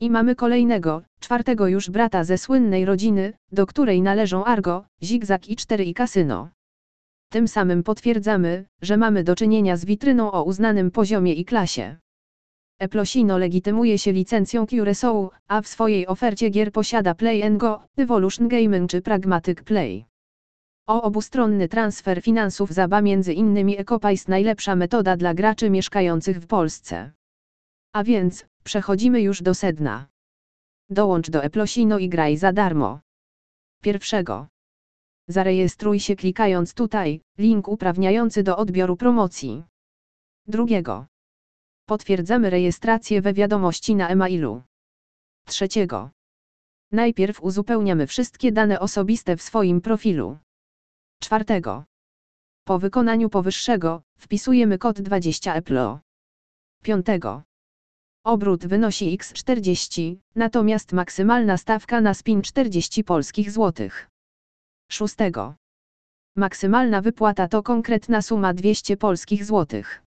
I mamy kolejnego, czwartego już brata ze słynnej rodziny, do której należą Argo, Zigzag i 4 i Kasyno. Tym samym potwierdzamy, że mamy do czynienia z witryną o uznanym poziomie i klasie. Eplosino legitymuje się licencją Curaçao, a w swojej ofercie gier posiada Play Go, Evolution Gaming czy Pragmatic Play. O obustronny transfer finansów ZABA między innymi Ecopay najlepsza metoda dla graczy mieszkających w Polsce. A więc, przechodzimy już do sedna. Dołącz do Eplosino i graj za darmo. Pierwszego. Zarejestruj się klikając tutaj, link uprawniający do odbioru promocji. Drugiego. Potwierdzamy rejestrację we wiadomości na e-mailu. Trzeciego. Najpierw uzupełniamy wszystkie dane osobiste w swoim profilu. Czwartego. Po wykonaniu powyższego, wpisujemy kod 20 EPLO. Piątego. Obrót wynosi x40, natomiast maksymalna stawka na spin 40 polskich złotych. Szóstego. Maksymalna wypłata to konkretna suma 200 polskich złotych.